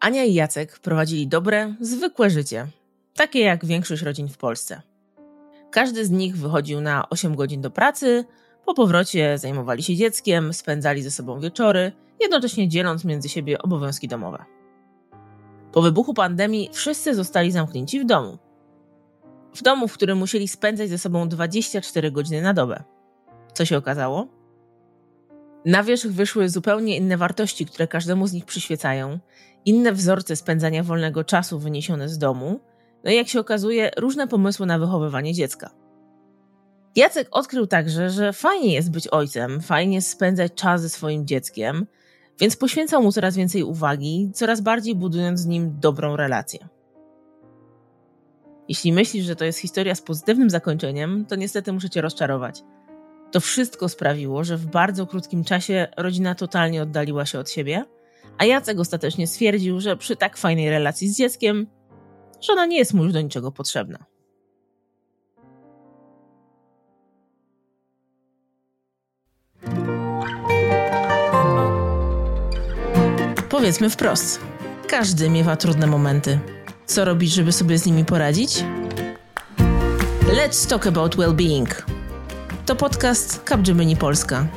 Ania i Jacek prowadzili dobre, zwykłe życie, takie jak większość rodzin w Polsce. Każdy z nich wychodził na 8 godzin do pracy, po powrocie zajmowali się dzieckiem, spędzali ze sobą wieczory, jednocześnie dzieląc między siebie obowiązki domowe. Po wybuchu pandemii wszyscy zostali zamknięci w domu. W domu, w którym musieli spędzać ze sobą 24 godziny na dobę. Co się okazało? Na wierzch wyszły zupełnie inne wartości, które każdemu z nich przyświecają, inne wzorce spędzania wolnego czasu wyniesione z domu, no i jak się okazuje, różne pomysły na wychowywanie dziecka. Jacek odkrył także, że fajnie jest być ojcem, fajnie jest spędzać czas ze swoim dzieckiem, więc poświęcał mu coraz więcej uwagi, coraz bardziej budując z nim dobrą relację. Jeśli myślisz, że to jest historia z pozytywnym zakończeniem, to niestety muszę cię rozczarować. To wszystko sprawiło, że w bardzo krótkim czasie rodzina totalnie oddaliła się od siebie, a Jacek ostatecznie stwierdził, że przy tak fajnej relacji z dzieckiem, że ona nie jest mu już do niczego potrzebna. Powiedzmy wprost. Każdy miewa trudne momenty. Co robić, żeby sobie z nimi poradzić? Let's talk about well-being. To podcast Capgemini Polska,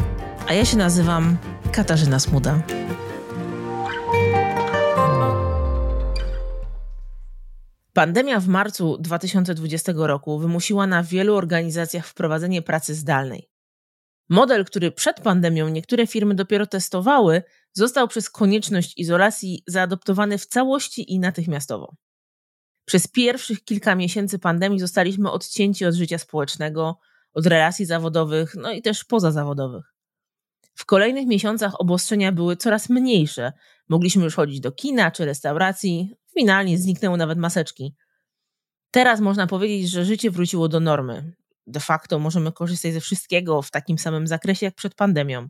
a ja się nazywam Katarzyna Smuda. Pandemia w marcu 2020 roku wymusiła na wielu organizacjach wprowadzenie pracy zdalnej. Model, który przed pandemią niektóre firmy dopiero testowały, został przez konieczność izolacji zaadoptowany w całości i natychmiastowo. Przez pierwszych kilka miesięcy pandemii zostaliśmy odcięci od życia społecznego, od relacji zawodowych, no i też pozazawodowych. W kolejnych miesiącach obostrzenia były coraz mniejsze. Mogliśmy już chodzić do kina czy restauracji, finalnie zniknęły nawet maseczki. Teraz można powiedzieć, że życie wróciło do normy. De facto możemy korzystać ze wszystkiego w takim samym zakresie jak przed pandemią.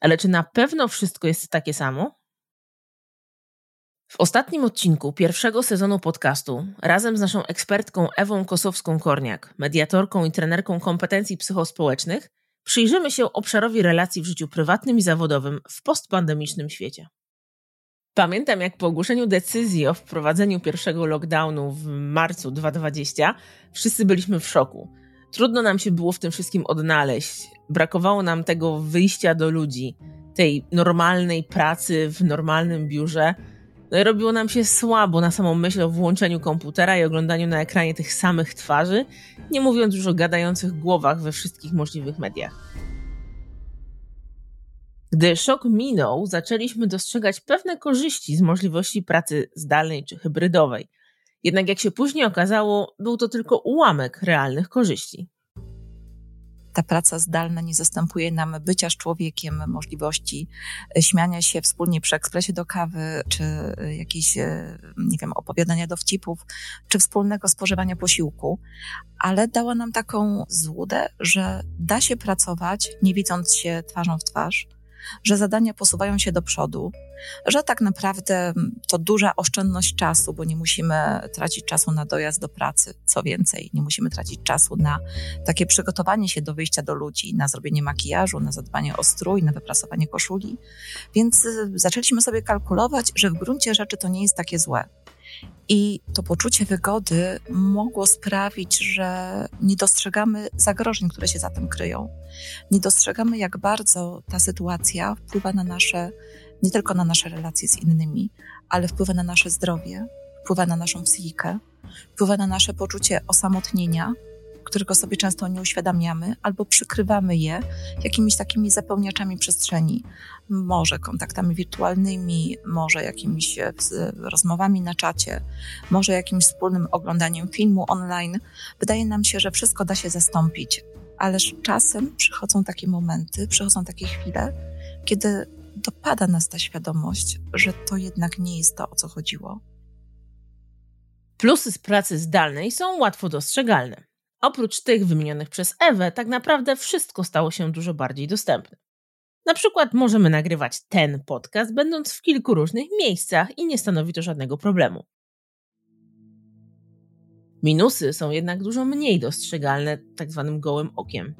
Ale czy na pewno wszystko jest takie samo? W ostatnim odcinku pierwszego sezonu podcastu razem z naszą ekspertką Ewą Kosowską-Korniak, mediatorką i trenerką kompetencji psychospołecznych, przyjrzymy się obszarowi relacji w życiu prywatnym i zawodowym w postpandemicznym świecie. Pamiętam, jak po ogłoszeniu decyzji o wprowadzeniu pierwszego lockdownu w marcu 2020 wszyscy byliśmy w szoku. Trudno nam się było w tym wszystkim odnaleźć. Brakowało nam tego wyjścia do ludzi, tej normalnej pracy w normalnym biurze. Robiło nam się słabo na samą myśl o włączeniu komputera i oglądaniu na ekranie tych samych twarzy, nie mówiąc już o gadających głowach we wszystkich możliwych mediach. Gdy szok minął, zaczęliśmy dostrzegać pewne korzyści z możliwości pracy zdalnej czy hybrydowej – jednak jak się później okazało, był to tylko ułamek realnych korzyści. Ta praca zdalna nie zastępuje nam bycia z człowiekiem, możliwości e, śmiania się wspólnie przy ekspresie do kawy, czy e, jakieś, e, nie wiem, opowiadania dowcipów, czy wspólnego spożywania posiłku, ale dała nam taką złudę, że da się pracować, nie widząc się twarzą w twarz, że zadania posuwają się do przodu, że tak naprawdę to duża oszczędność czasu, bo nie musimy tracić czasu na dojazd do pracy. Co więcej, nie musimy tracić czasu na takie przygotowanie się do wyjścia do ludzi, na zrobienie makijażu, na zadbanie o strój, na wyprasowanie koszuli. Więc y, zaczęliśmy sobie kalkulować, że w gruncie rzeczy to nie jest takie złe. I to poczucie wygody mogło sprawić, że nie dostrzegamy zagrożeń, które się za tym kryją. Nie dostrzegamy, jak bardzo ta sytuacja wpływa na nasze, nie tylko na nasze relacje z innymi, ale wpływa na nasze zdrowie, wpływa na naszą psychikę, wpływa na nasze poczucie osamotnienia, którego sobie często nie uświadamiamy, albo przykrywamy je jakimiś takimi zapełniaczami przestrzeni. Może kontaktami wirtualnymi, może jakimiś e, rozmowami na czacie, może jakimś wspólnym oglądaniem filmu online. Wydaje nam się, że wszystko da się zastąpić, ależ czasem przychodzą takie momenty, przychodzą takie chwile, kiedy dopada nas ta świadomość, że to jednak nie jest to, o co chodziło. Plusy z pracy zdalnej są łatwo dostrzegalne. Oprócz tych wymienionych przez Ewę, tak naprawdę wszystko stało się dużo bardziej dostępne. Na przykład możemy nagrywać ten podcast, będąc w kilku różnych miejscach i nie stanowi to żadnego problemu. Minusy są jednak dużo mniej dostrzegalne tak zwanym gołym okiem.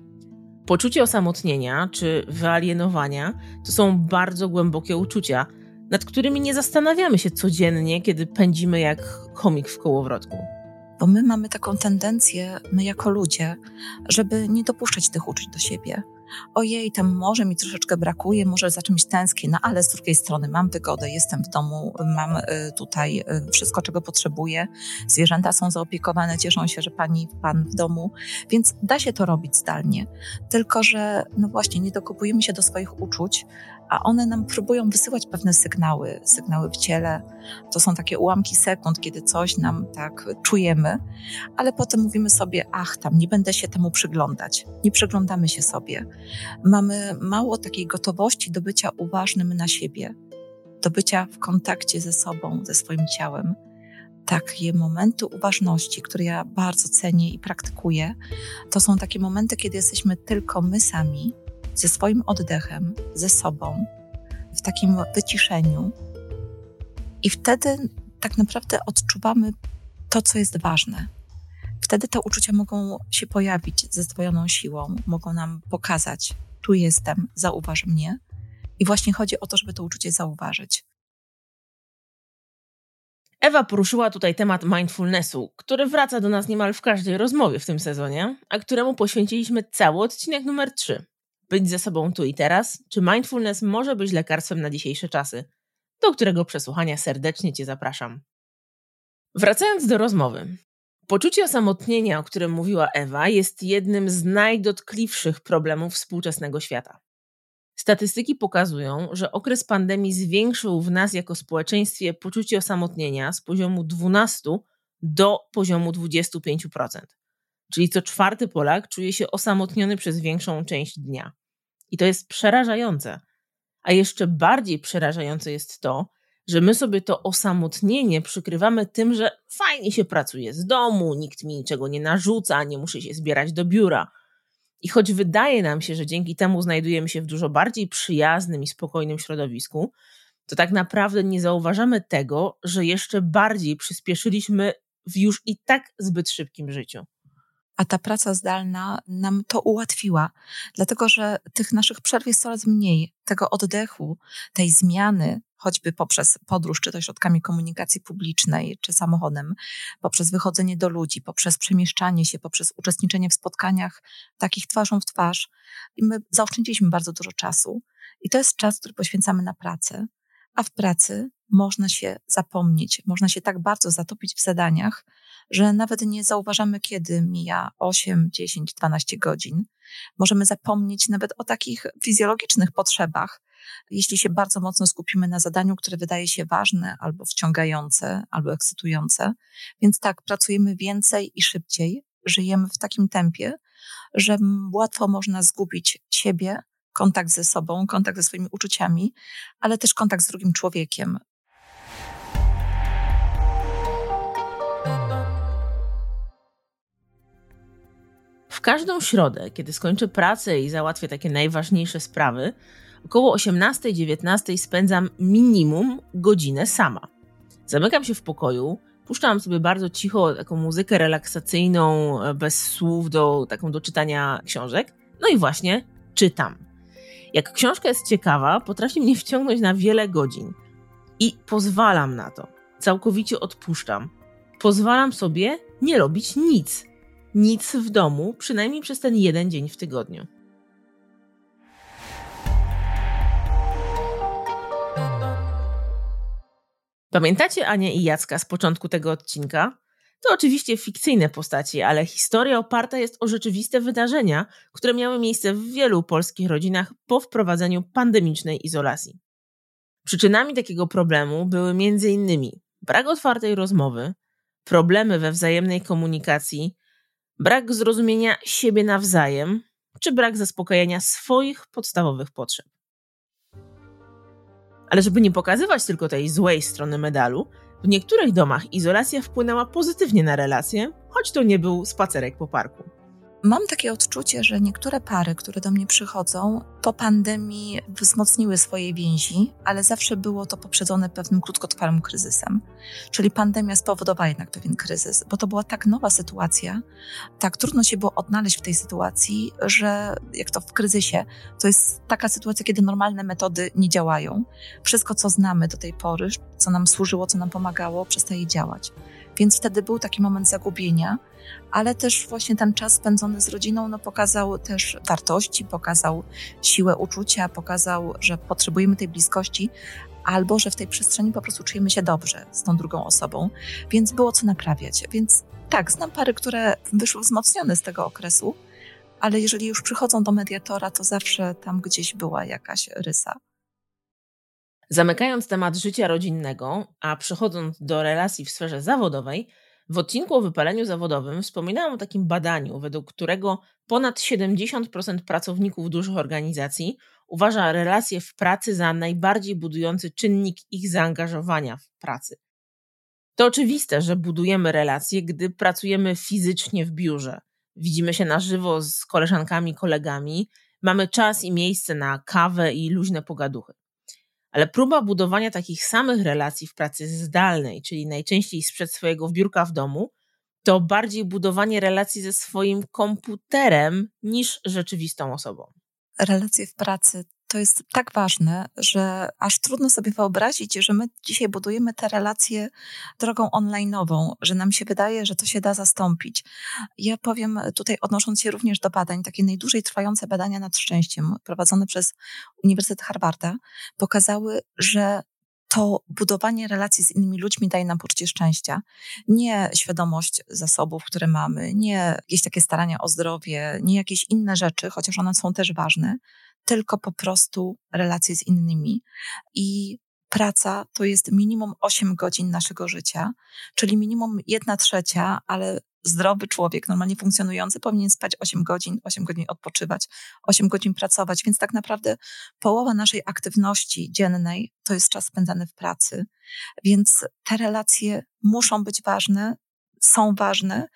Poczucie osamotnienia czy wyalienowania to są bardzo głębokie uczucia, nad którymi nie zastanawiamy się codziennie, kiedy pędzimy jak chomik w kołowrotku. Bo my mamy taką tendencję, my jako ludzie, żeby nie dopuszczać tych uczuć do siebie ojej, tam może mi troszeczkę brakuje, może za czymś tęsknię, no ale z drugiej strony mam wygodę, jestem w domu, mam y, tutaj y, wszystko, czego potrzebuję, zwierzęta są zaopiekowane, cieszą się, że pani, pan w domu, więc da się to robić zdalnie. Tylko, że no właśnie, nie dokopujemy się do swoich uczuć, a one nam próbują wysyłać pewne sygnały, sygnały w ciele. To są takie ułamki sekund, kiedy coś nam tak czujemy, ale potem mówimy sobie, ach, tam nie będę się temu przyglądać. Nie przyglądamy się sobie. Mamy mało takiej gotowości do bycia uważnym na siebie, do bycia w kontakcie ze sobą, ze swoim ciałem. Takie momenty uważności, które ja bardzo cenię i praktykuję, to są takie momenty, kiedy jesteśmy tylko my sami, ze swoim oddechem, ze sobą, w takim wyciszeniu. I wtedy tak naprawdę odczuwamy to, co jest ważne. Wtedy te uczucia mogą się pojawić ze zdwojoną siłą, mogą nam pokazać, tu jestem, zauważ mnie. I właśnie chodzi o to, żeby to uczucie zauważyć. Ewa poruszyła tutaj temat mindfulnessu, który wraca do nas niemal w każdej rozmowie w tym sezonie, a któremu poświęciliśmy cały odcinek numer 3 być ze sobą tu i teraz, czy mindfulness może być lekarstwem na dzisiejsze czasy, do którego przesłuchania serdecznie Cię zapraszam. Wracając do rozmowy. Poczucie osamotnienia, o którym mówiła Ewa, jest jednym z najdotkliwszych problemów współczesnego świata. Statystyki pokazują, że okres pandemii zwiększył w nas jako społeczeństwie poczucie osamotnienia z poziomu 12 do poziomu 25%. Czyli co czwarty Polak czuje się osamotniony przez większą część dnia. I to jest przerażające. A jeszcze bardziej przerażające jest to, że my sobie to osamotnienie przykrywamy tym, że fajnie się pracuje z domu, nikt mi niczego nie narzuca, nie muszę się zbierać do biura. I choć wydaje nam się, że dzięki temu znajdujemy się w dużo bardziej przyjaznym i spokojnym środowisku, to tak naprawdę nie zauważamy tego, że jeszcze bardziej przyspieszyliśmy w już i tak zbyt szybkim życiu a ta praca zdalna nam to ułatwiła, dlatego że tych naszych przerw jest coraz mniej, tego oddechu, tej zmiany, choćby poprzez podróż, czy to środkami komunikacji publicznej, czy samochodem, poprzez wychodzenie do ludzi, poprzez przemieszczanie się, poprzez uczestniczenie w spotkaniach takich twarzą w twarz. I my zaoszczędziliśmy bardzo dużo czasu. I to jest czas, który poświęcamy na pracę, a w pracy można się zapomnieć, można się tak bardzo zatopić w zadaniach, że nawet nie zauważamy, kiedy mija 8, 10, 12 godzin. Możemy zapomnieć nawet o takich fizjologicznych potrzebach, jeśli się bardzo mocno skupimy na zadaniu, które wydaje się ważne, albo wciągające, albo ekscytujące. Więc tak, pracujemy więcej i szybciej, żyjemy w takim tempie, że łatwo można zgubić siebie, kontakt ze sobą, kontakt ze swoimi uczuciami, ale też kontakt z drugim człowiekiem. Każdą środę, kiedy skończę pracę i załatwię takie najważniejsze sprawy, około 18-19 spędzam minimum godzinę sama. Zamykam się w pokoju, puszczam sobie bardzo cicho taką muzykę relaksacyjną, bez słów, do, taką do czytania książek. No i właśnie czytam. Jak książka jest ciekawa, potrafi mnie wciągnąć na wiele godzin. I pozwalam na to. Całkowicie odpuszczam. Pozwalam sobie nie robić nic nic w domu, przynajmniej przez ten jeden dzień w tygodniu. Pamiętacie Anię i Jacka z początku tego odcinka? To oczywiście fikcyjne postaci, ale historia oparta jest o rzeczywiste wydarzenia, które miały miejsce w wielu polskich rodzinach po wprowadzeniu pandemicznej izolacji. Przyczynami takiego problemu były m.in. brak otwartej rozmowy, problemy we wzajemnej komunikacji, brak zrozumienia siebie nawzajem, czy brak zaspokajania swoich podstawowych potrzeb. Ale żeby nie pokazywać tylko tej złej strony medalu, w niektórych domach izolacja wpłynęła pozytywnie na relacje, choć to nie był spacerek po parku. Mam takie odczucie, że niektóre pary, które do mnie przychodzą, po pandemii wzmocniły swoje więzi, ale zawsze było to poprzedzone pewnym krótkotrwałym kryzysem. Czyli pandemia spowodowała jednak pewien kryzys, bo to była tak nowa sytuacja, tak trudno się było odnaleźć w tej sytuacji, że jak to w kryzysie, to jest taka sytuacja, kiedy normalne metody nie działają. Wszystko, co znamy do tej pory, co nam służyło, co nam pomagało, przestaje działać. Więc wtedy był taki moment zagubienia, ale też właśnie ten czas spędzony z rodziną no, pokazał też wartości, pokazał siłę uczucia, pokazał, że potrzebujemy tej bliskości, albo że w tej przestrzeni po prostu czujemy się dobrze z tą drugą osobą, więc było co naprawiać. Więc tak, znam pary, które wyszły wzmocnione z tego okresu, ale jeżeli już przychodzą do mediatora, to zawsze tam gdzieś była jakaś rysa. Zamykając temat życia rodzinnego, a przechodząc do relacji w sferze zawodowej, w odcinku o wypaleniu zawodowym wspominałam o takim badaniu, według którego ponad 70% pracowników dużych organizacji uważa relacje w pracy za najbardziej budujący czynnik ich zaangażowania w pracy. To oczywiste, że budujemy relacje, gdy pracujemy fizycznie w biurze. Widzimy się na żywo z koleżankami, kolegami, mamy czas i miejsce na kawę i luźne pogaduchy. Ale próba budowania takich samych relacji w pracy zdalnej, czyli najczęściej sprzed swojego biurka w domu, to bardziej budowanie relacji ze swoim komputerem niż rzeczywistą osobą. Relacje w pracy to jest tak ważne, że aż trudno sobie wyobrazić, że my dzisiaj budujemy te relacje drogą online'ową, że nam się wydaje, że to się da zastąpić. Ja powiem tutaj, odnosząc się również do badań, takie najdłużej trwające badania nad szczęściem, prowadzone przez Uniwersytet Harvarda, pokazały, że to budowanie relacji z innymi ludźmi daje nam poczucie szczęścia. Nie świadomość zasobów, które mamy, nie jakieś takie starania o zdrowie, nie jakieś inne rzeczy, chociaż one są też ważne, tylko po prostu relacje z innymi. I praca to jest minimum 8 godzin naszego życia, czyli minimum 1 trzecia, ale zdrowy człowiek, normalnie funkcjonujący, powinien spać 8 godzin, 8 godzin odpoczywać, 8 godzin pracować, więc tak naprawdę połowa naszej aktywności dziennej to jest czas spędzany w pracy. Więc te relacje muszą być ważne, są ważne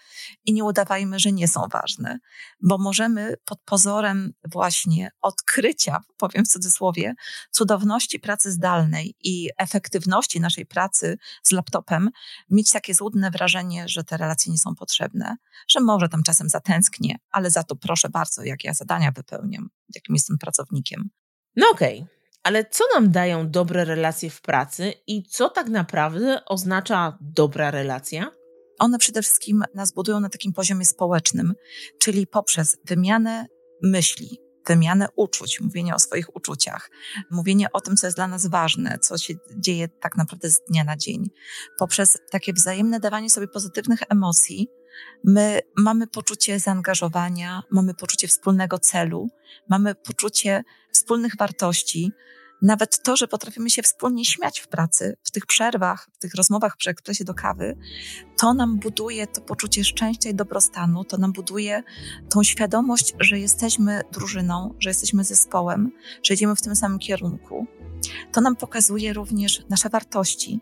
i nie udawajmy, że nie są ważne, bo możemy pod pozorem właśnie odkrycia, powiem w cudzysłowie, cudowności pracy zdalnej i efektywności naszej pracy z laptopem, mieć takie złudne wrażenie, że te relacje nie są potrzebne, że może tam czasem zatęsknię, ale za to proszę bardzo, jak ja zadania wypełniam, jakim jestem pracownikiem. No okej. Okay. Ale co nam dają dobre relacje w pracy i co tak naprawdę oznacza dobra relacja? One przede wszystkim nas budują na takim poziomie społecznym, czyli poprzez wymianę myśli, wymianę uczuć, mówienie o swoich uczuciach, mówienie o tym, co jest dla nas ważne, co się dzieje tak naprawdę z dnia na dzień. Poprzez takie wzajemne dawanie sobie pozytywnych emocji, my mamy poczucie zaangażowania, mamy poczucie wspólnego celu, mamy poczucie wspólnych wartości, nawet to, że potrafimy się wspólnie śmiać w pracy, w tych przerwach, w tych rozmowach przy ekspresie do kawy, to nam buduje to poczucie szczęścia i dobrostanu, to nam buduje tą świadomość, że jesteśmy drużyną, że jesteśmy zespołem, że idziemy w tym samym kierunku. To nam pokazuje również nasze wartości.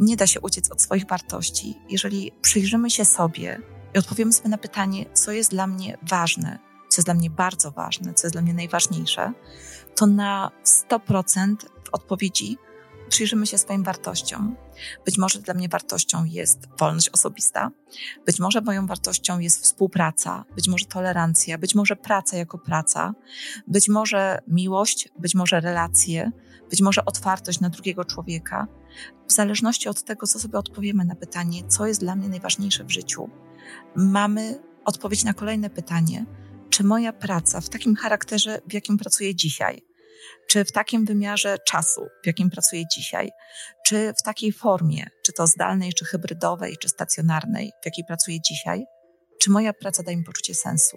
Nie da się uciec od swoich wartości. Jeżeli przyjrzymy się sobie i odpowiemy sobie na pytanie, co jest dla mnie ważne, co jest dla mnie bardzo ważne, co jest dla mnie najważniejsze, to na 100% w odpowiedzi przyjrzymy się swoim wartościom. Być może dla mnie wartością jest wolność osobista, być może moją wartością jest współpraca, być może tolerancja, być może praca jako praca, być może miłość, być może relacje, być może otwartość na drugiego człowieka. W zależności od tego, co sobie odpowiemy na pytanie, co jest dla mnie najważniejsze w życiu, mamy odpowiedź na kolejne pytanie, czy moja praca w takim charakterze, w jakim pracuję dzisiaj, czy w takim wymiarze czasu, w jakim pracuję dzisiaj, czy w takiej formie, czy to zdalnej, czy hybrydowej, czy stacjonarnej, w jakiej pracuję dzisiaj, czy moja praca daje mi poczucie sensu.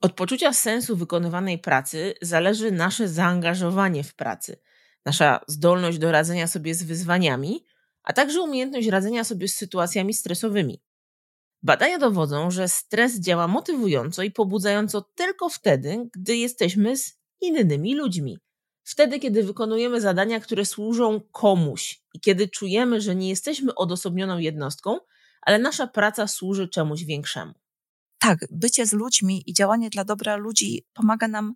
Od poczucia sensu wykonywanej pracy zależy nasze zaangażowanie w pracy, nasza zdolność do radzenia sobie z wyzwaniami, a także umiejętność radzenia sobie z sytuacjami stresowymi. Badania dowodzą, że stres działa motywująco i pobudzająco tylko wtedy, gdy jesteśmy z innymi ludźmi. Wtedy, kiedy wykonujemy zadania, które służą komuś i kiedy czujemy, że nie jesteśmy odosobnioną jednostką, ale nasza praca służy czemuś większemu. tak, bycie z ludźmi i działanie dla dobra ludzi pomaga nam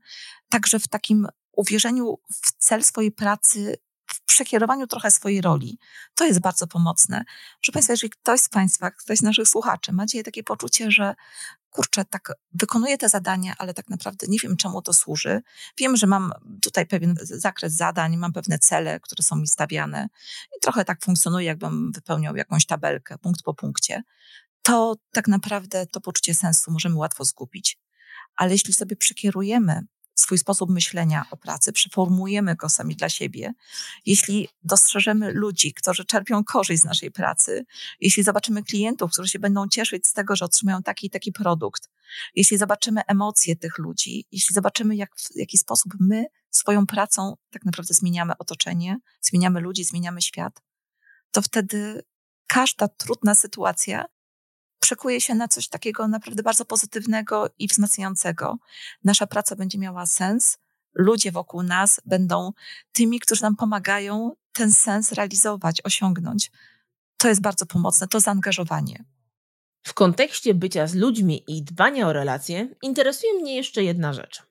także w takim uwierzeniu w cel swojej pracy, w przekierowaniu trochę swojej roli. To jest bardzo pomocne. Proszę Państwa, jeżeli ktoś z Państwa, ktoś z naszych słuchaczy macie takie poczucie, że kurczę, tak wykonuję te zadania, ale tak naprawdę nie wiem, czemu to służy. Wiem, że mam tutaj pewien zakres zadań, mam pewne cele, które są mi stawiane i trochę tak funkcjonuje, jakbym wypełniał jakąś tabelkę, punkt po punkcie. To tak naprawdę to poczucie sensu możemy łatwo zgubić. Ale jeśli sobie przekierujemy swój sposób myślenia o pracy, przeformujemy go sami dla siebie, jeśli dostrzeżemy ludzi, którzy czerpią korzyść z naszej pracy, jeśli zobaczymy klientów, którzy się będą cieszyć z tego, że otrzymają taki i taki produkt, jeśli zobaczymy emocje tych ludzi, jeśli zobaczymy, jak, w jaki sposób my swoją pracą tak naprawdę zmieniamy otoczenie, zmieniamy ludzi, zmieniamy świat, to wtedy każda trudna sytuacja przekuje się na coś takiego naprawdę bardzo pozytywnego i wzmacniającego. Nasza praca będzie miała sens, ludzie wokół nas będą tymi, którzy nam pomagają ten sens realizować, osiągnąć. To jest bardzo pomocne, to zaangażowanie. W kontekście bycia z ludźmi i dbania o relacje interesuje mnie jeszcze jedna rzecz.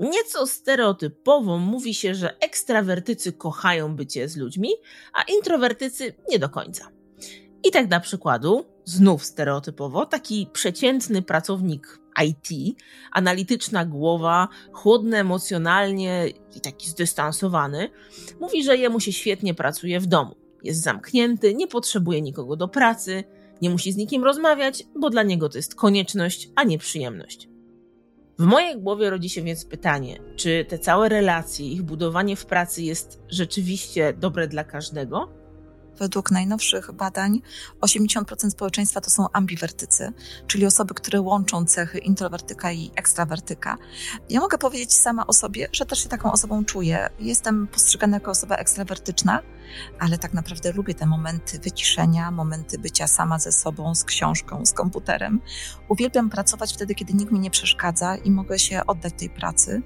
Nieco stereotypowo mówi się, że ekstrawertycy kochają bycie z ludźmi, a introwertycy nie do końca. I tak dla przykładu, znów stereotypowo, taki przeciętny pracownik IT, analityczna głowa, chłodny emocjonalnie i taki zdystansowany, mówi, że jemu się świetnie pracuje w domu. Jest zamknięty, nie potrzebuje nikogo do pracy, nie musi z nikim rozmawiać, bo dla niego to jest konieczność, a nie przyjemność. W mojej głowie rodzi się więc pytanie, czy te całe relacje, ich budowanie w pracy jest rzeczywiście dobre dla każdego? Według najnowszych badań 80% społeczeństwa to są ambiwertycy, czyli osoby, które łączą cechy introwertyka i ekstrawertyka. Ja mogę powiedzieć sama o sobie, że też się taką osobą czuję. Jestem postrzegana jako osoba ekstrawertyczna, ale tak naprawdę lubię te momenty wyciszenia, momenty bycia sama ze sobą, z książką, z komputerem. Uwielbiam pracować wtedy, kiedy nikt mi nie przeszkadza i mogę się oddać tej pracy,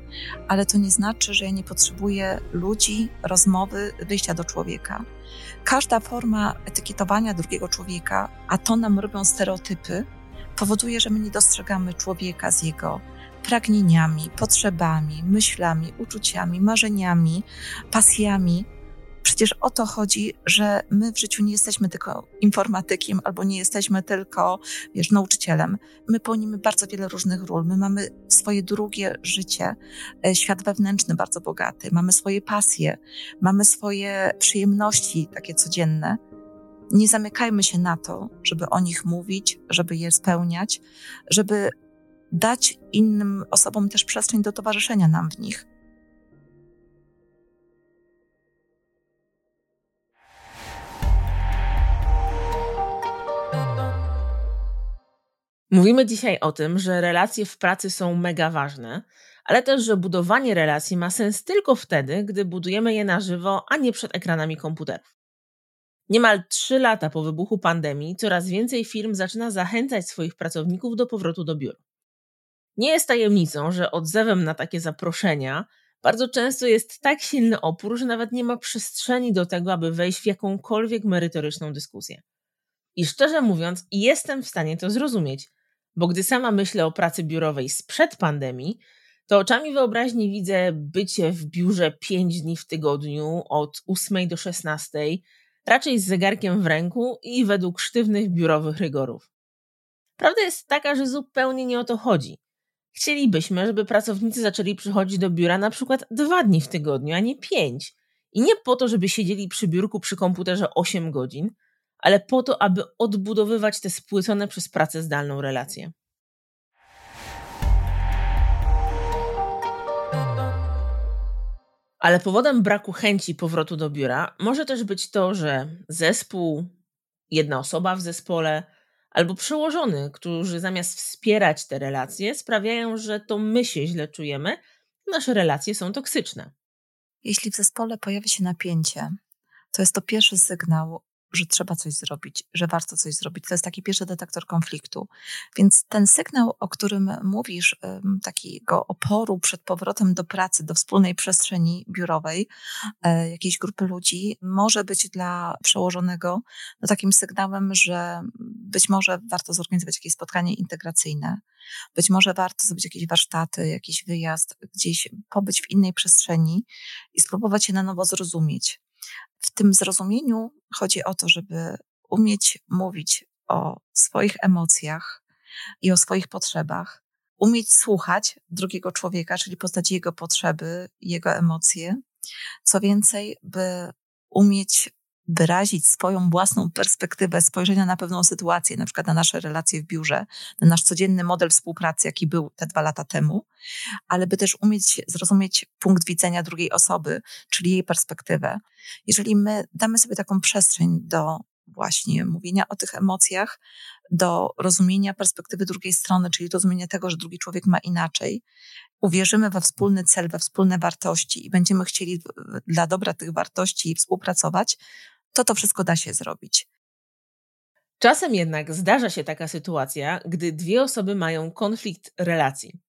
ale to nie znaczy, że ja nie potrzebuję ludzi, rozmowy, wyjścia do człowieka. Każda forma etykietowania drugiego człowieka, a to nam robią stereotypy, powoduje, że my nie dostrzegamy człowieka z jego pragnieniami, potrzebami, myślami, uczuciami, marzeniami, pasjami. Przecież o to chodzi, że my w życiu nie jesteśmy tylko informatykiem albo nie jesteśmy tylko, wiesz, nauczycielem. My pełnimy bardzo wiele różnych ról. My mamy swoje drugie życie, e, świat wewnętrzny bardzo bogaty, mamy swoje pasje, mamy swoje przyjemności takie codzienne. Nie zamykajmy się na to, żeby o nich mówić, żeby je spełniać, żeby dać innym osobom też przestrzeń do towarzyszenia nam w nich. Mówimy dzisiaj o tym, że relacje w pracy są mega ważne, ale też, że budowanie relacji ma sens tylko wtedy, gdy budujemy je na żywo, a nie przed ekranami komputerów. Niemal trzy lata po wybuchu pandemii coraz więcej firm zaczyna zachęcać swoich pracowników do powrotu do biur. Nie jest tajemnicą, że odzewem na takie zaproszenia bardzo często jest tak silny opór, że nawet nie ma przestrzeni do tego, aby wejść w jakąkolwiek merytoryczną dyskusję. I szczerze mówiąc, jestem w stanie to zrozumieć, bo gdy sama myślę o pracy biurowej sprzed pandemii, to oczami wyobraźni widzę bycie w biurze 5 dni w tygodniu od 8 do 16, raczej z zegarkiem w ręku i według sztywnych biurowych rygorów. Prawda jest taka, że zupełnie nie o to chodzi. Chcielibyśmy, żeby pracownicy zaczęli przychodzić do biura na przykład dwa dni w tygodniu, a nie pięć. I nie po to, żeby siedzieli przy biurku przy komputerze 8 godzin, ale po to, aby odbudowywać te spłycone przez pracę zdalną relacje. Ale powodem braku chęci powrotu do biura może też być to, że zespół, jedna osoba w zespole albo przełożony, którzy zamiast wspierać te relacje, sprawiają, że to my się źle czujemy, nasze relacje są toksyczne. Jeśli w zespole pojawi się napięcie, to jest to pierwszy sygnał że trzeba coś zrobić, że warto coś zrobić. To jest taki pierwszy detektor konfliktu. Więc ten sygnał, o którym mówisz, takiego oporu przed powrotem do pracy, do wspólnej przestrzeni biurowej e, jakiejś grupy ludzi, może być dla przełożonego no, takim sygnałem, że być może warto zorganizować jakieś spotkanie integracyjne, być może warto zrobić jakieś warsztaty, jakiś wyjazd, gdzieś pobyć w innej przestrzeni i spróbować się na nowo zrozumieć. W tym zrozumieniu chodzi o to, żeby umieć mówić o swoich emocjach i o swoich potrzebach, umieć słuchać drugiego człowieka, czyli poznać jego potrzeby, jego emocje. Co więcej, by umieć wyrazić swoją własną perspektywę spojrzenia na pewną sytuację, na przykład na nasze relacje w biurze, na nasz codzienny model współpracy, jaki był te dwa lata temu, ale by też umieć zrozumieć punkt widzenia drugiej osoby, czyli jej perspektywę. Jeżeli my damy sobie taką przestrzeń do właśnie mówienia o tych emocjach, do rozumienia perspektywy drugiej strony, czyli rozumienia tego, że drugi człowiek ma inaczej, uwierzymy we wspólny cel, we wspólne wartości i będziemy chcieli dla dobra tych wartości współpracować, to to wszystko da się zrobić. Czasem jednak zdarza się taka sytuacja, gdy dwie osoby mają konflikt relacji.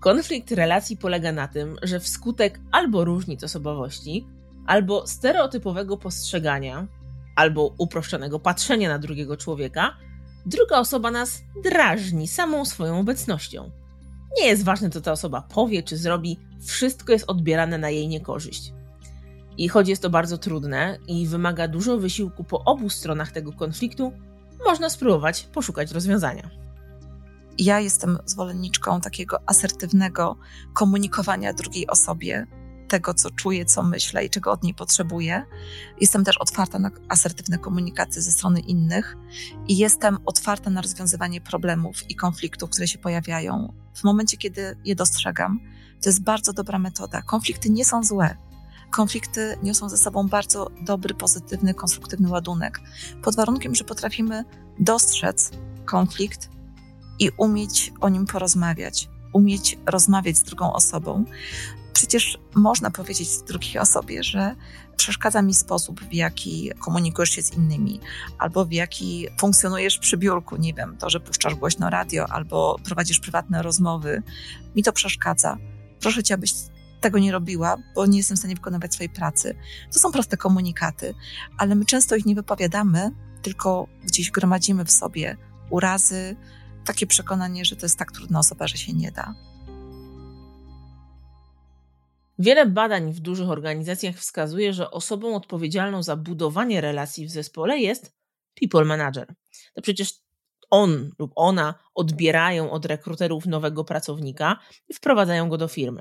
Konflikt relacji polega na tym, że wskutek albo różnic osobowości, albo stereotypowego postrzegania, albo uproszczonego patrzenia na drugiego człowieka, druga osoba nas drażni samą swoją obecnością. Nie jest ważne, co ta osoba powie czy zrobi, wszystko jest odbierane na jej niekorzyść. I choć jest to bardzo trudne i wymaga dużo wysiłku po obu stronach tego konfliktu, można spróbować poszukać rozwiązania. Ja jestem zwolenniczką takiego asertywnego komunikowania drugiej osobie, tego, co czuję, co myślę i czego od niej potrzebuję. Jestem też otwarta na asertywne komunikacje ze strony innych i jestem otwarta na rozwiązywanie problemów i konfliktów, które się pojawiają. W momencie, kiedy je dostrzegam, to jest bardzo dobra metoda. Konflikty nie są złe konflikty niosą ze sobą bardzo dobry, pozytywny, konstruktywny ładunek. Pod warunkiem, że potrafimy dostrzec konflikt i umieć o nim porozmawiać, umieć rozmawiać z drugą osobą. Przecież można powiedzieć drugiej osobie, że przeszkadza mi sposób, w jaki komunikujesz się z innymi, albo w jaki funkcjonujesz przy biurku. Nie wiem, to, że puszczasz głośno radio, albo prowadzisz prywatne rozmowy. Mi to przeszkadza. Proszę cię, abyś tego nie robiła, bo nie jestem w stanie wykonywać swojej pracy. To są proste komunikaty, ale my często ich nie wypowiadamy, tylko gdzieś gromadzimy w sobie urazy, takie przekonanie, że to jest tak trudna osoba, że się nie da. Wiele badań w dużych organizacjach wskazuje, że osobą odpowiedzialną za budowanie relacji w zespole jest people manager. To przecież on lub ona odbierają od rekruterów nowego pracownika i wprowadzają go do firmy.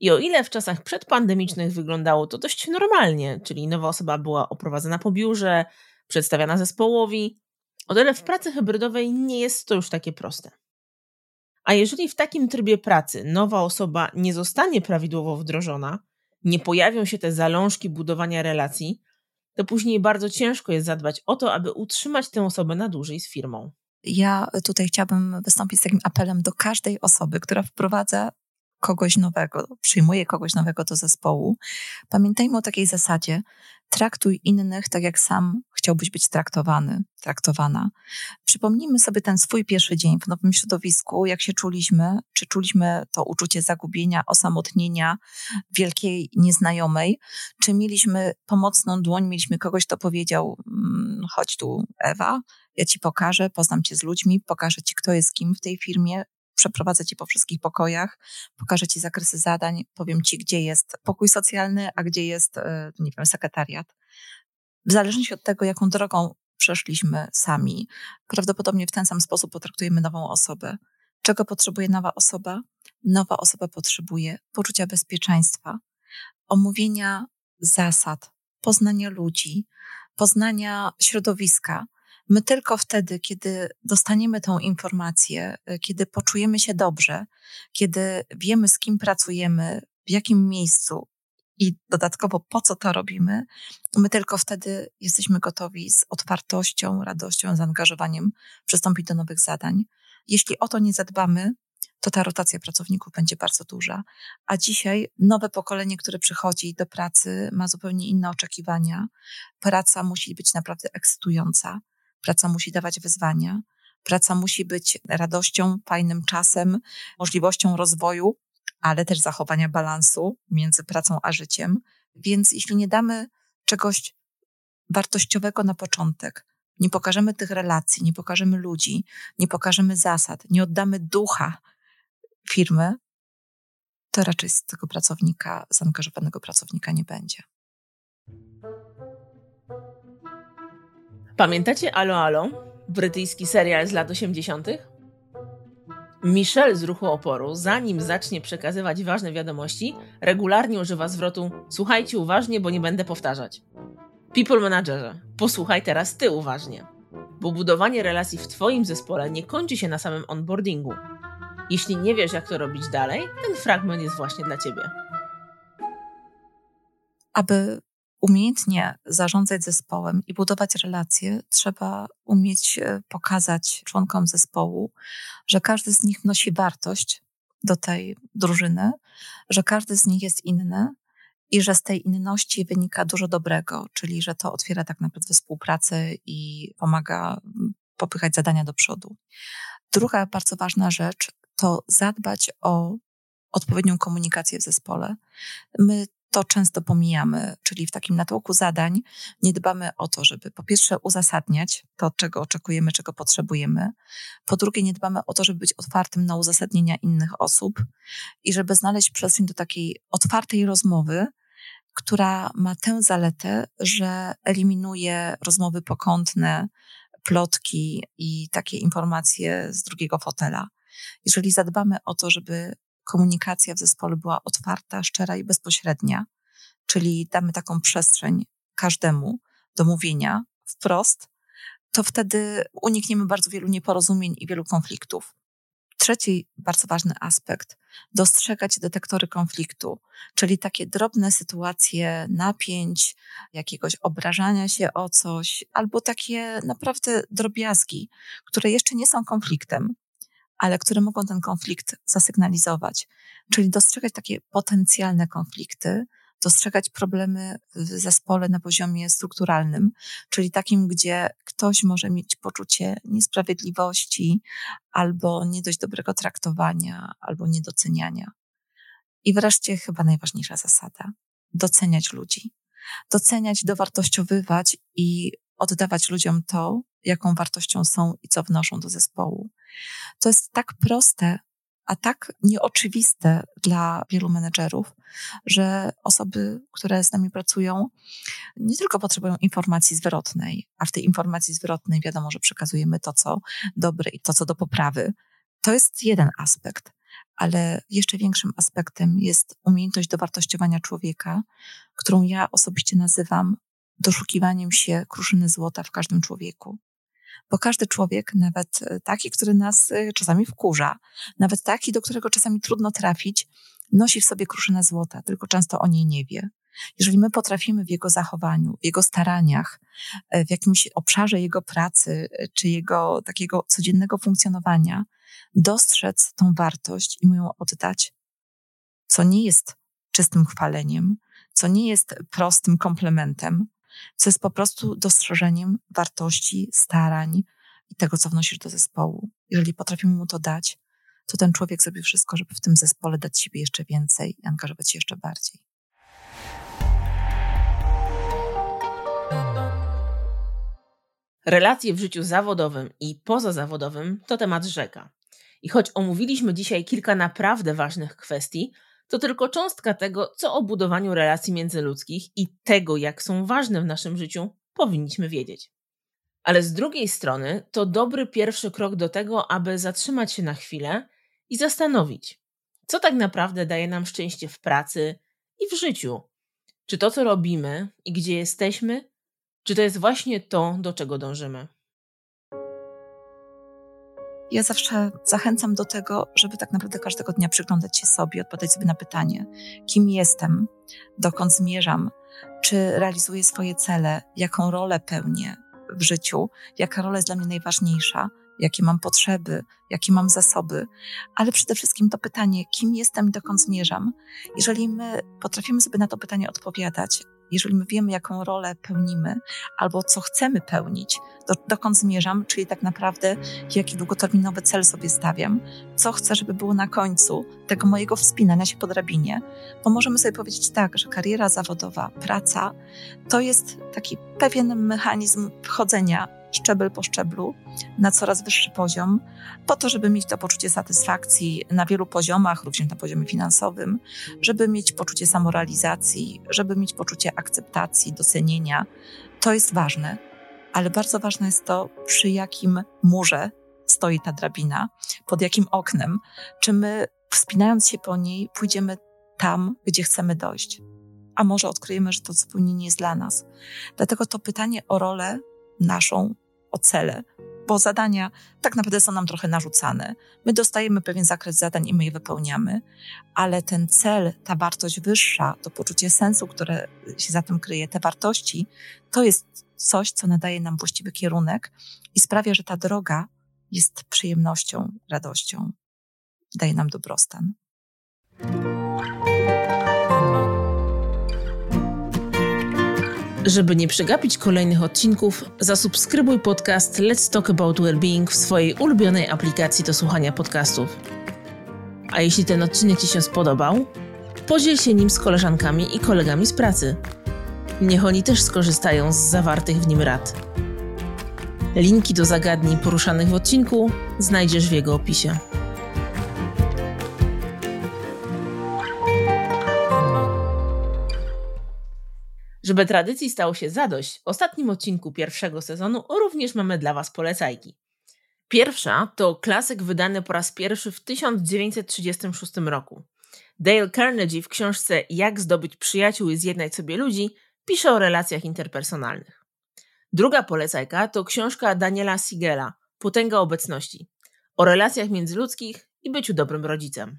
I o ile w czasach przedpandemicznych wyglądało to dość normalnie, czyli nowa osoba była oprowadzana po biurze, przedstawiana zespołowi, o tyle w pracy hybrydowej nie jest to już takie proste. A jeżeli w takim trybie pracy nowa osoba nie zostanie prawidłowo wdrożona, nie pojawią się te zalążki budowania relacji, to później bardzo ciężko jest zadbać o to, aby utrzymać tę osobę na dłużej z firmą. Ja tutaj chciałabym wystąpić z takim apelem do każdej osoby, która wprowadza kogoś nowego, przyjmuje kogoś nowego do zespołu, pamiętajmy o takiej zasadzie: traktuj innych tak, jak sam chciałbyś być traktowany, traktowana. Przypomnijmy sobie ten swój pierwszy dzień w nowym środowisku, jak się czuliśmy, czy czuliśmy to uczucie zagubienia, osamotnienia, wielkiej nieznajomej, czy mieliśmy pomocną dłoń, mieliśmy kogoś, kto powiedział: mm, chodź tu, Ewa, ja ci pokażę, poznam cię z ludźmi, pokażę ci, kto jest kim w tej firmie, przeprowadzę ci po wszystkich pokojach, pokażę ci zakresy zadań, powiem ci, gdzie jest pokój socjalny, a gdzie jest, e, nie wiem, sekretariat. W zależności od tego, jaką drogą przeszliśmy sami, prawdopodobnie w ten sam sposób potraktujemy nową osobę. Czego potrzebuje nowa osoba? Nowa osoba potrzebuje poczucia bezpieczeństwa, omówienia zasad, poznania ludzi, poznania środowiska, My tylko wtedy, kiedy dostaniemy tą informację, y, kiedy poczujemy się dobrze, kiedy wiemy, z kim pracujemy, w jakim miejscu i dodatkowo po co to robimy, my tylko wtedy jesteśmy gotowi z otwartością, radością, zaangażowaniem przystąpić do nowych zadań. Jeśli o to nie zadbamy, to ta rotacja pracowników będzie bardzo duża. A dzisiaj nowe pokolenie, które przychodzi do pracy, ma zupełnie inne oczekiwania. Praca musi być naprawdę ekscytująca, praca musi dawać wyzwania, praca musi być radością, fajnym czasem, możliwością rozwoju, ale też zachowania balansu między pracą a życiem. Więc jeśli nie damy czegoś wartościowego na początek, nie pokażemy tych relacji, nie pokażemy ludzi, nie pokażemy zasad, nie oddamy ducha firmy, to raczej z tego pracownika, zaangażowanego pracownika nie będzie. Pamiętacie Alo Alo? Brytyjski serial z lat 80. Michelle z ruchu oporu, zanim zacznie przekazywać ważne wiadomości, regularnie używa zwrotu słuchajcie uważnie, bo nie będę powtarzać. People managerze, posłuchaj teraz ty uważnie. Bo budowanie relacji w twoim zespole nie kończy się na samym onboardingu. Jeśli nie wiesz, jak to robić dalej, ten fragment jest właśnie dla ciebie. Aby umiejętnie zarządzać zespołem i budować relacje, trzeba umieć e, pokazać członkom zespołu, że każdy z nich wnosi wartość do tej drużyny, że każdy z nich jest inny i że z tej inności wynika dużo dobrego, czyli że to otwiera tak naprawdę współpracę i pomaga popychać zadania do przodu. Druga bardzo ważna rzecz to zadbać o odpowiednią komunikację w zespole. My to często pomijamy, czyli w takim natłoku zadań nie dbamy o to, żeby po pierwsze uzasadniać to, czego oczekujemy, czego potrzebujemy, po drugie nie dbamy o to, żeby być otwartym na uzasadnienia innych osób i żeby znaleźć przestrzeń do takiej otwartej rozmowy, która ma tę zaletę, że eliminuje rozmowy pokątne, plotki i takie informacje z drugiego fotela. Jeżeli zadbamy o to, żeby komunikacja w zespole była otwarta, szczera i bezpośrednia, czyli damy taką przestrzeń każdemu do mówienia wprost, to wtedy unikniemy bardzo wielu nieporozumień i wielu konfliktów. Trzeci bardzo ważny aspekt dostrzegać detektory konfliktu, czyli takie drobne sytuacje napięć, jakiegoś obrażania się o coś, albo takie naprawdę drobiazgi, które jeszcze nie są konfliktem, ale które mogą ten konflikt zasygnalizować. Czyli dostrzegać takie potencjalne konflikty, dostrzegać problemy w zespole na poziomie strukturalnym, czyli takim, gdzie ktoś może mieć poczucie niesprawiedliwości albo nie dość dobrego traktowania, albo niedoceniania. I wreszcie chyba najważniejsza zasada doceniać ludzi. Doceniać, dowartościowywać i oddawać ludziom to, jaką wartością są i co wnoszą do zespołu. To jest tak proste, a tak nieoczywiste dla wielu menedżerów, że osoby, które z nami pracują, nie tylko potrzebują informacji zwrotnej, a w tej informacji zwrotnej wiadomo, że przekazujemy to, co dobre i to, co do poprawy. To jest jeden aspekt, ale jeszcze większym aspektem jest umiejętność dowartościowania człowieka, którą ja osobiście nazywam doszukiwaniem się kruszyny złota w każdym człowieku bo każdy człowiek, nawet e, taki, który nas e, czasami wkurza, nawet taki, do którego czasami trudno trafić, nosi w sobie kruszynę złota, tylko często o niej nie wie. Jeżeli my potrafimy w jego zachowaniu, w jego staraniach, e, w jakimś obszarze jego pracy, czy jego takiego codziennego funkcjonowania, dostrzec tą wartość i mu ją oddać, co nie jest czystym chwaleniem, co nie jest prostym komplementem, co jest po prostu dostrzeżeniem wartości, starań i tego, co wnosisz do zespołu. Jeżeli potrafimy mu to dać, to ten człowiek zrobi wszystko, żeby w tym zespole dać siebie jeszcze więcej i angażować się jeszcze bardziej. Relacje w życiu zawodowym i pozazawodowym to temat rzeka. I choć omówiliśmy dzisiaj kilka naprawdę ważnych kwestii, to tylko cząstka tego, co o budowaniu relacji międzyludzkich i tego, jak są ważne w naszym życiu, powinniśmy wiedzieć. Ale z drugiej strony to dobry pierwszy krok do tego, aby zatrzymać się na chwilę i zastanowić, co tak naprawdę daje nam szczęście w pracy i w życiu. Czy to, co robimy i gdzie jesteśmy, czy to jest właśnie to, do czego dążymy? Ja zawsze zachęcam do tego, żeby tak naprawdę każdego dnia przyglądać się sobie, odpowiadać sobie na pytanie, kim jestem, dokąd zmierzam, czy realizuję swoje cele, jaką rolę pełnię w życiu, jaka rola jest dla mnie najważniejsza jakie mam potrzeby, jakie mam zasoby, ale przede wszystkim to pytanie, kim jestem i dokąd zmierzam. Jeżeli my potrafimy sobie na to pytanie odpowiadać, jeżeli my wiemy, jaką rolę pełnimy albo co chcemy pełnić, do, dokąd zmierzam, czyli tak naprawdę jaki długoterminowy cel sobie stawiam, co chcę, żeby było na końcu tego mojego wspinania się po drabinie, bo możemy sobie powiedzieć tak, że kariera zawodowa, praca to jest taki pewien mechanizm wchodzenia szczebel po szczeblu na coraz wyższy poziom, po to, żeby mieć to poczucie satysfakcji na wielu poziomach, również na poziomie finansowym, żeby mieć poczucie samorealizacji, żeby mieć poczucie akceptacji, docenienia. To jest ważne, ale bardzo ważne jest to, przy jakim murze stoi ta drabina, pod jakim oknem, czy my wspinając się po niej pójdziemy tam, gdzie chcemy dojść. A może odkryjemy, że to zupełnie nie jest dla nas. Dlatego to pytanie o rolę naszą o cele, bo zadania tak naprawdę są nam trochę narzucane. My dostajemy pewien zakres zadań i my je wypełniamy, ale ten cel, ta wartość wyższa, to poczucie sensu, które się za tym kryje, te wartości, to jest coś, co nadaje nam właściwy kierunek i sprawia, że ta droga jest przyjemnością, radością, daje nam dobrostan. Żeby nie przegapić kolejnych odcinków, zasubskrybuj podcast Let's Talk About Wellbeing w swojej ulubionej aplikacji do słuchania podcastów. A jeśli ten odcinek Ci się spodobał, podziel się nim z koleżankami i kolegami z pracy. Niech oni też skorzystają z zawartych w nim rad. Linki do zagadnień poruszanych w odcinku znajdziesz w jego opisie. Żeby tradycji stało się zadość, w ostatnim odcinku pierwszego sezonu również mamy dla Was polecajki. Pierwsza to klasyk wydany po raz pierwszy w 1936 roku. Dale Carnegie w książce Jak zdobyć przyjaciół i zjednać sobie ludzi pisze o relacjach interpersonalnych. Druga polecajka to książka Daniela Sigela Potęga obecności o relacjach międzyludzkich i byciu dobrym rodzicem.